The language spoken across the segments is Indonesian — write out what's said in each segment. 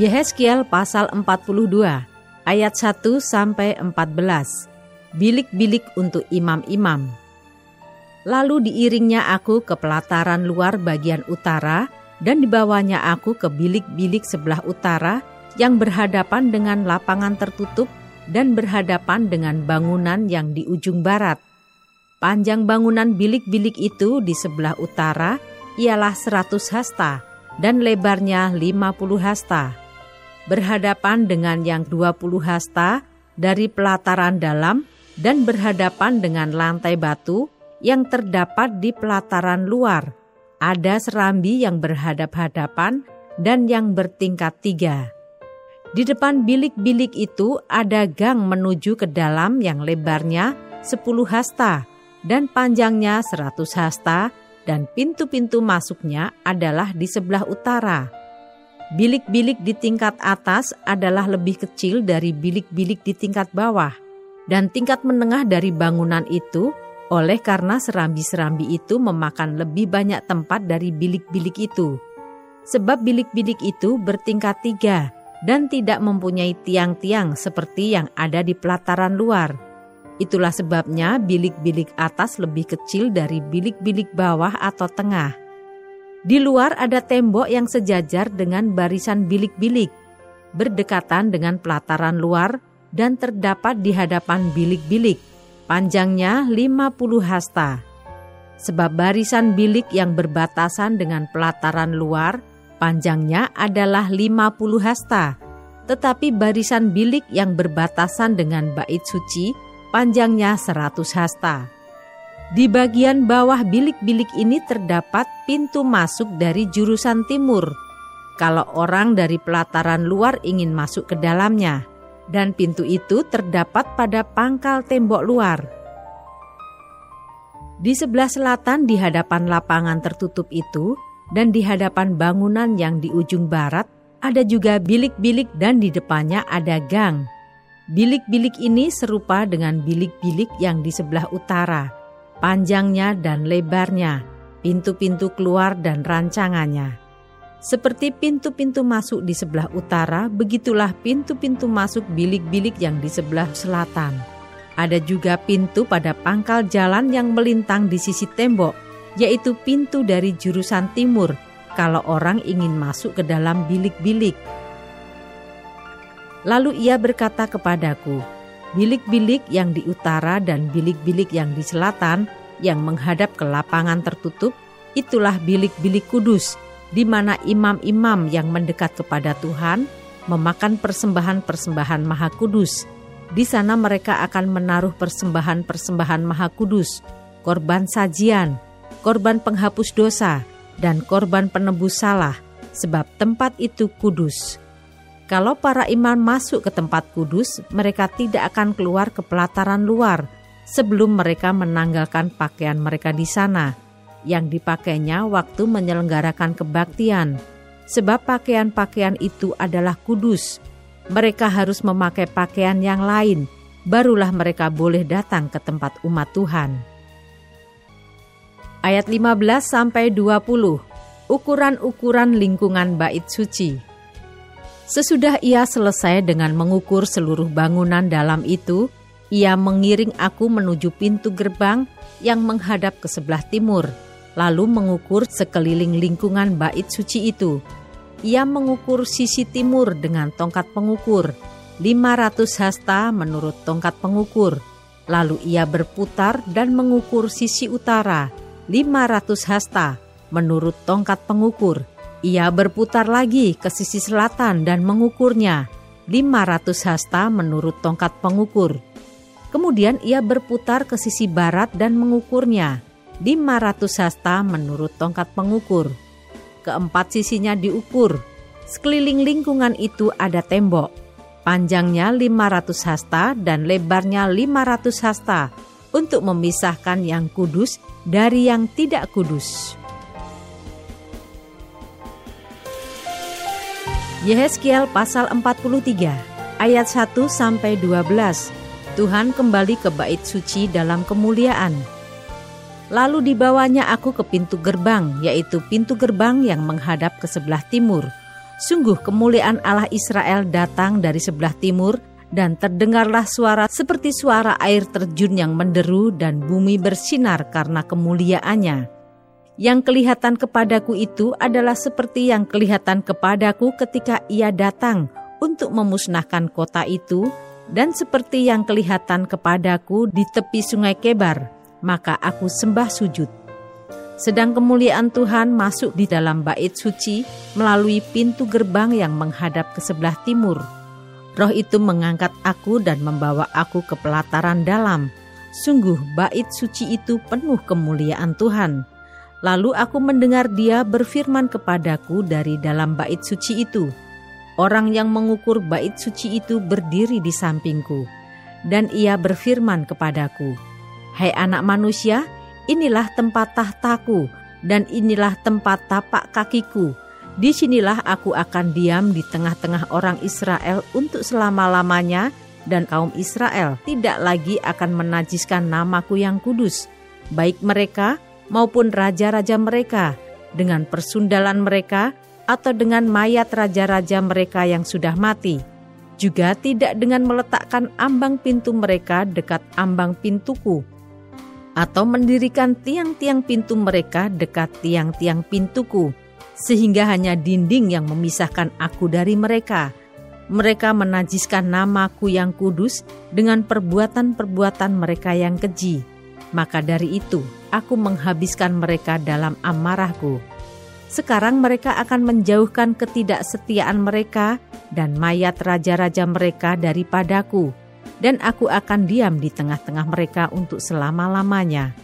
Yehezkiel pasal 42 ayat 1 sampai 14. Bilik-bilik untuk imam-imam. Lalu diiringnya aku ke pelataran luar bagian utara dan dibawanya aku ke bilik-bilik sebelah utara yang berhadapan dengan lapangan tertutup dan berhadapan dengan bangunan yang di ujung barat. Panjang bangunan bilik-bilik itu di sebelah utara ialah 100 hasta dan lebarnya 50 hasta berhadapan dengan yang 20 hasta dari pelataran dalam dan berhadapan dengan lantai batu yang terdapat di pelataran luar. Ada serambi yang berhadap-hadapan dan yang bertingkat tiga. Di depan bilik-bilik itu ada gang menuju ke dalam yang lebarnya 10 hasta dan panjangnya 100 hasta dan pintu-pintu masuknya adalah di sebelah utara Bilik-bilik di tingkat atas adalah lebih kecil dari bilik-bilik di tingkat bawah, dan tingkat menengah dari bangunan itu oleh karena serambi-serambi itu memakan lebih banyak tempat dari bilik-bilik itu. Sebab bilik-bilik itu bertingkat tiga dan tidak mempunyai tiang-tiang seperti yang ada di pelataran luar. Itulah sebabnya bilik-bilik atas lebih kecil dari bilik-bilik bawah atau tengah. Di luar ada tembok yang sejajar dengan barisan bilik-bilik, berdekatan dengan pelataran luar dan terdapat di hadapan bilik-bilik. Panjangnya 50 hasta. Sebab barisan bilik yang berbatasan dengan pelataran luar, panjangnya adalah 50 hasta. Tetapi barisan bilik yang berbatasan dengan bait suci, panjangnya 100 hasta. Di bagian bawah bilik-bilik ini terdapat pintu masuk dari jurusan timur. Kalau orang dari pelataran luar ingin masuk ke dalamnya, dan pintu itu terdapat pada pangkal tembok luar. Di sebelah selatan di hadapan lapangan tertutup itu dan di hadapan bangunan yang di ujung barat ada juga bilik-bilik dan di depannya ada gang. Bilik-bilik ini serupa dengan bilik-bilik yang di sebelah utara panjangnya dan lebarnya, pintu-pintu keluar dan rancangannya. Seperti pintu-pintu masuk di sebelah utara, begitulah pintu-pintu masuk bilik-bilik yang di sebelah selatan. Ada juga pintu pada pangkal jalan yang melintang di sisi tembok, yaitu pintu dari jurusan timur, kalau orang ingin masuk ke dalam bilik-bilik. Lalu ia berkata kepadaku, bilik-bilik yang di utara dan bilik-bilik yang di selatan yang menghadap ke lapangan tertutup, itulah bilik-bilik kudus, di mana imam-imam yang mendekat kepada Tuhan memakan persembahan-persembahan maha kudus. Di sana mereka akan menaruh persembahan-persembahan maha kudus, korban sajian, korban penghapus dosa, dan korban penebus salah, sebab tempat itu kudus. Kalau para imam masuk ke tempat kudus, mereka tidak akan keluar ke pelataran luar sebelum mereka menanggalkan pakaian mereka di sana, yang dipakainya waktu menyelenggarakan kebaktian, sebab pakaian-pakaian itu adalah kudus. Mereka harus memakai pakaian yang lain, barulah mereka boleh datang ke tempat umat Tuhan. Ayat 15 sampai 20. Ukuran-ukuran lingkungan bait suci. Sesudah ia selesai dengan mengukur seluruh bangunan dalam itu, ia mengiring aku menuju pintu gerbang yang menghadap ke sebelah timur, lalu mengukur sekeliling lingkungan bait suci itu. Ia mengukur sisi timur dengan tongkat pengukur, 500 hasta menurut tongkat pengukur. Lalu ia berputar dan mengukur sisi utara, 500 hasta menurut tongkat pengukur. Ia berputar lagi ke sisi selatan dan mengukurnya, 500 hasta menurut tongkat pengukur. Kemudian ia berputar ke sisi barat dan mengukurnya, 500 hasta menurut tongkat pengukur. Keempat sisinya diukur. Sekeliling lingkungan itu ada tembok. Panjangnya 500 hasta dan lebarnya 500 hasta untuk memisahkan yang kudus dari yang tidak kudus. Yehezkiel pasal 43 ayat 1 sampai 12. Tuhan kembali ke bait suci dalam kemuliaan Lalu dibawanya aku ke pintu gerbang, yaitu pintu gerbang yang menghadap ke sebelah timur. Sungguh kemuliaan Allah Israel datang dari sebelah timur, dan terdengarlah suara seperti suara air terjun yang menderu dan bumi bersinar karena kemuliaannya. Yang kelihatan kepadaku itu adalah seperti yang kelihatan kepadaku ketika ia datang untuk memusnahkan kota itu, dan seperti yang kelihatan kepadaku di tepi sungai Kebar, maka aku sembah sujud. Sedang kemuliaan Tuhan masuk di dalam bait suci melalui pintu gerbang yang menghadap ke sebelah timur. Roh itu mengangkat aku dan membawa aku ke pelataran dalam. Sungguh bait suci itu penuh kemuliaan Tuhan. Lalu aku mendengar dia berfirman kepadaku dari dalam bait suci itu. Orang yang mengukur bait suci itu berdiri di sampingku. Dan ia berfirman kepadaku, Hai anak manusia, inilah tempat tahtaku dan inilah tempat tapak kakiku. Di sinilah aku akan diam di tengah-tengah orang Israel untuk selama-lamanya dan kaum Israel tidak lagi akan menajiskan namaku yang kudus, baik mereka maupun raja-raja mereka, dengan persundalan mereka atau dengan mayat raja-raja mereka yang sudah mati. Juga tidak dengan meletakkan ambang pintu mereka dekat ambang pintuku, atau mendirikan tiang-tiang pintu mereka dekat tiang-tiang pintuku, sehingga hanya dinding yang memisahkan aku dari mereka. Mereka menajiskan namaku yang kudus dengan perbuatan-perbuatan mereka yang keji. Maka dari itu, aku menghabiskan mereka dalam amarahku. Sekarang mereka akan menjauhkan ketidaksetiaan mereka dan mayat raja-raja mereka daripadaku dan aku akan diam di tengah-tengah mereka untuk selama-lamanya.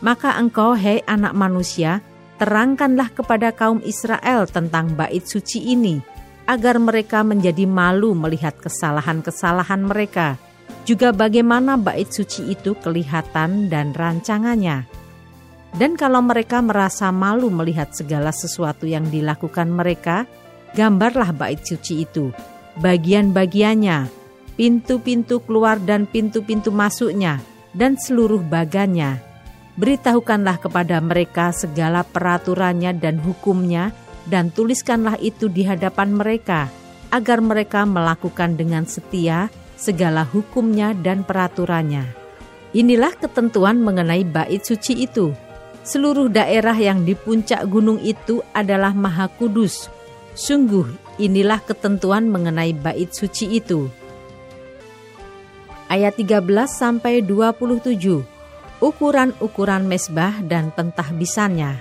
Maka engkau, hei anak manusia, terangkanlah kepada kaum Israel tentang bait suci ini, agar mereka menjadi malu melihat kesalahan-kesalahan mereka, juga bagaimana bait suci itu kelihatan dan rancangannya. Dan kalau mereka merasa malu melihat segala sesuatu yang dilakukan mereka, gambarlah bait suci itu, bagian-bagiannya, pintu-pintu keluar dan pintu-pintu masuknya, dan seluruh bagannya. Beritahukanlah kepada mereka segala peraturannya dan hukumnya, dan tuliskanlah itu di hadapan mereka, agar mereka melakukan dengan setia segala hukumnya dan peraturannya. Inilah ketentuan mengenai bait suci itu. Seluruh daerah yang di puncak gunung itu adalah maha kudus. Sungguh Inilah ketentuan mengenai bait suci itu. Ayat 13 sampai 27. Ukuran-ukuran mesbah dan pentahbisannya.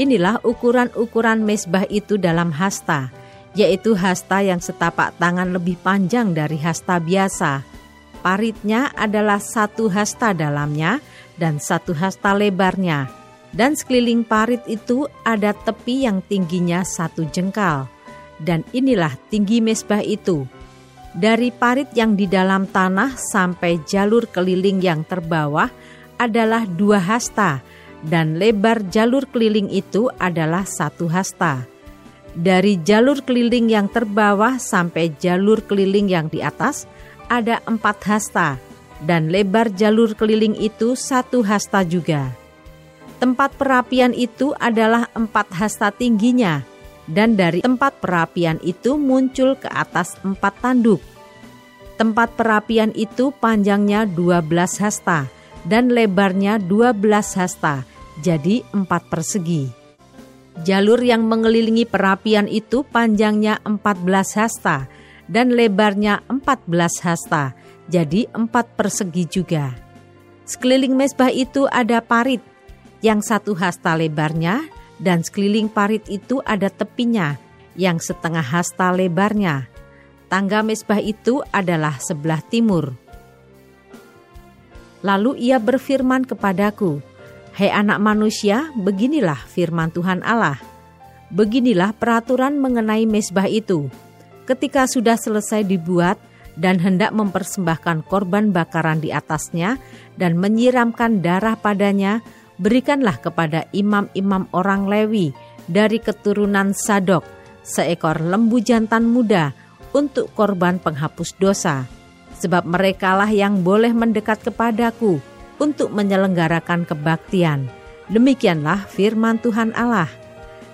Inilah ukuran-ukuran mesbah itu dalam hasta, yaitu hasta yang setapak tangan lebih panjang dari hasta biasa. Paritnya adalah satu hasta dalamnya dan satu hasta lebarnya, dan sekeliling parit itu ada tepi yang tingginya satu jengkal dan inilah tinggi mesbah itu. Dari parit yang di dalam tanah sampai jalur keliling yang terbawah adalah dua hasta, dan lebar jalur keliling itu adalah satu hasta. Dari jalur keliling yang terbawah sampai jalur keliling yang di atas ada empat hasta, dan lebar jalur keliling itu satu hasta juga. Tempat perapian itu adalah empat hasta tingginya, dan dari tempat perapian itu muncul ke atas empat tanduk. Tempat perapian itu panjangnya 12 hasta dan lebarnya 12 hasta, jadi empat persegi. Jalur yang mengelilingi perapian itu panjangnya 14 hasta dan lebarnya 14 hasta, jadi empat persegi juga. Sekeliling mesbah itu ada parit, yang satu hasta lebarnya dan sekeliling parit itu ada tepinya yang setengah hasta lebarnya. Tangga mesbah itu adalah sebelah timur. Lalu ia berfirman kepadaku, Hai anak manusia, beginilah firman Tuhan Allah. Beginilah peraturan mengenai mesbah itu. Ketika sudah selesai dibuat dan hendak mempersembahkan korban bakaran di atasnya dan menyiramkan darah padanya, berikanlah kepada imam-imam orang Lewi dari keturunan Sadok seekor lembu jantan muda untuk korban penghapus dosa. Sebab merekalah yang boleh mendekat kepadaku untuk menyelenggarakan kebaktian. Demikianlah firman Tuhan Allah.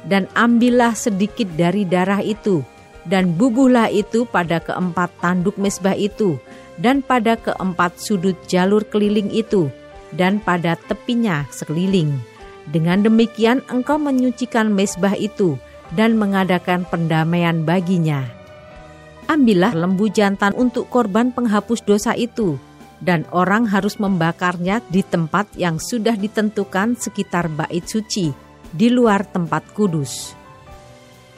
Dan ambillah sedikit dari darah itu, dan bubuhlah itu pada keempat tanduk mesbah itu, dan pada keempat sudut jalur keliling itu, dan pada tepinya sekeliling. Dengan demikian engkau menyucikan mesbah itu, dan mengadakan pendamaian baginya. Ambillah lembu jantan untuk korban penghapus dosa itu, dan orang harus membakarnya di tempat yang sudah ditentukan sekitar bait suci, di luar tempat kudus.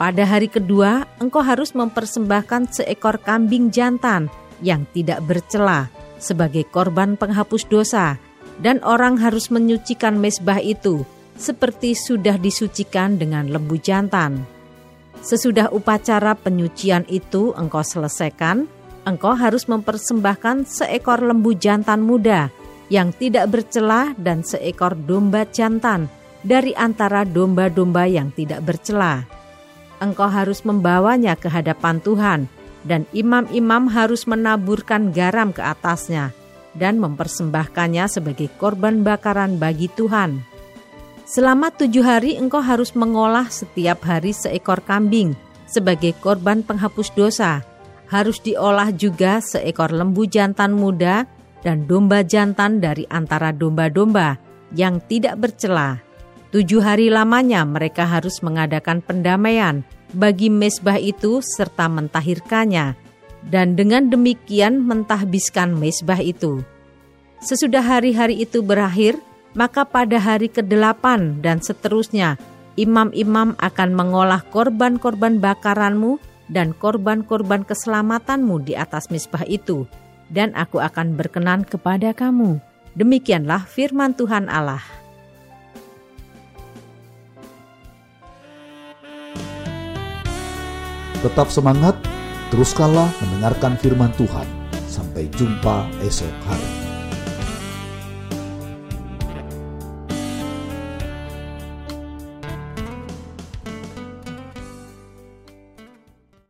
Pada hari kedua, engkau harus mempersembahkan seekor kambing jantan yang tidak bercela sebagai korban penghapus dosa, dan orang harus menyucikan mesbah itu seperti sudah disucikan dengan lembu jantan. Sesudah upacara penyucian itu engkau selesaikan, engkau harus mempersembahkan seekor lembu jantan muda yang tidak bercela dan seekor domba jantan dari antara domba-domba yang tidak bercela. Engkau harus membawanya ke hadapan Tuhan, dan imam-imam harus menaburkan garam ke atasnya dan mempersembahkannya sebagai korban bakaran bagi Tuhan. Selama tujuh hari engkau harus mengolah setiap hari seekor kambing sebagai korban penghapus dosa, harus diolah juga seekor lembu jantan muda dan domba jantan dari antara domba-domba yang tidak bercela. Tujuh hari lamanya mereka harus mengadakan pendamaian bagi mesbah itu serta mentahirkannya, dan dengan demikian mentahbiskan mesbah itu. Sesudah hari-hari itu berakhir, maka pada hari ke-8 dan seterusnya, imam-imam akan mengolah korban-korban bakaranmu dan korban-korban keselamatanmu di atas misbah itu, dan aku akan berkenan kepada kamu. Demikianlah firman Tuhan Allah. Tetap semangat, teruskanlah mendengarkan firman Tuhan. Sampai jumpa esok hari.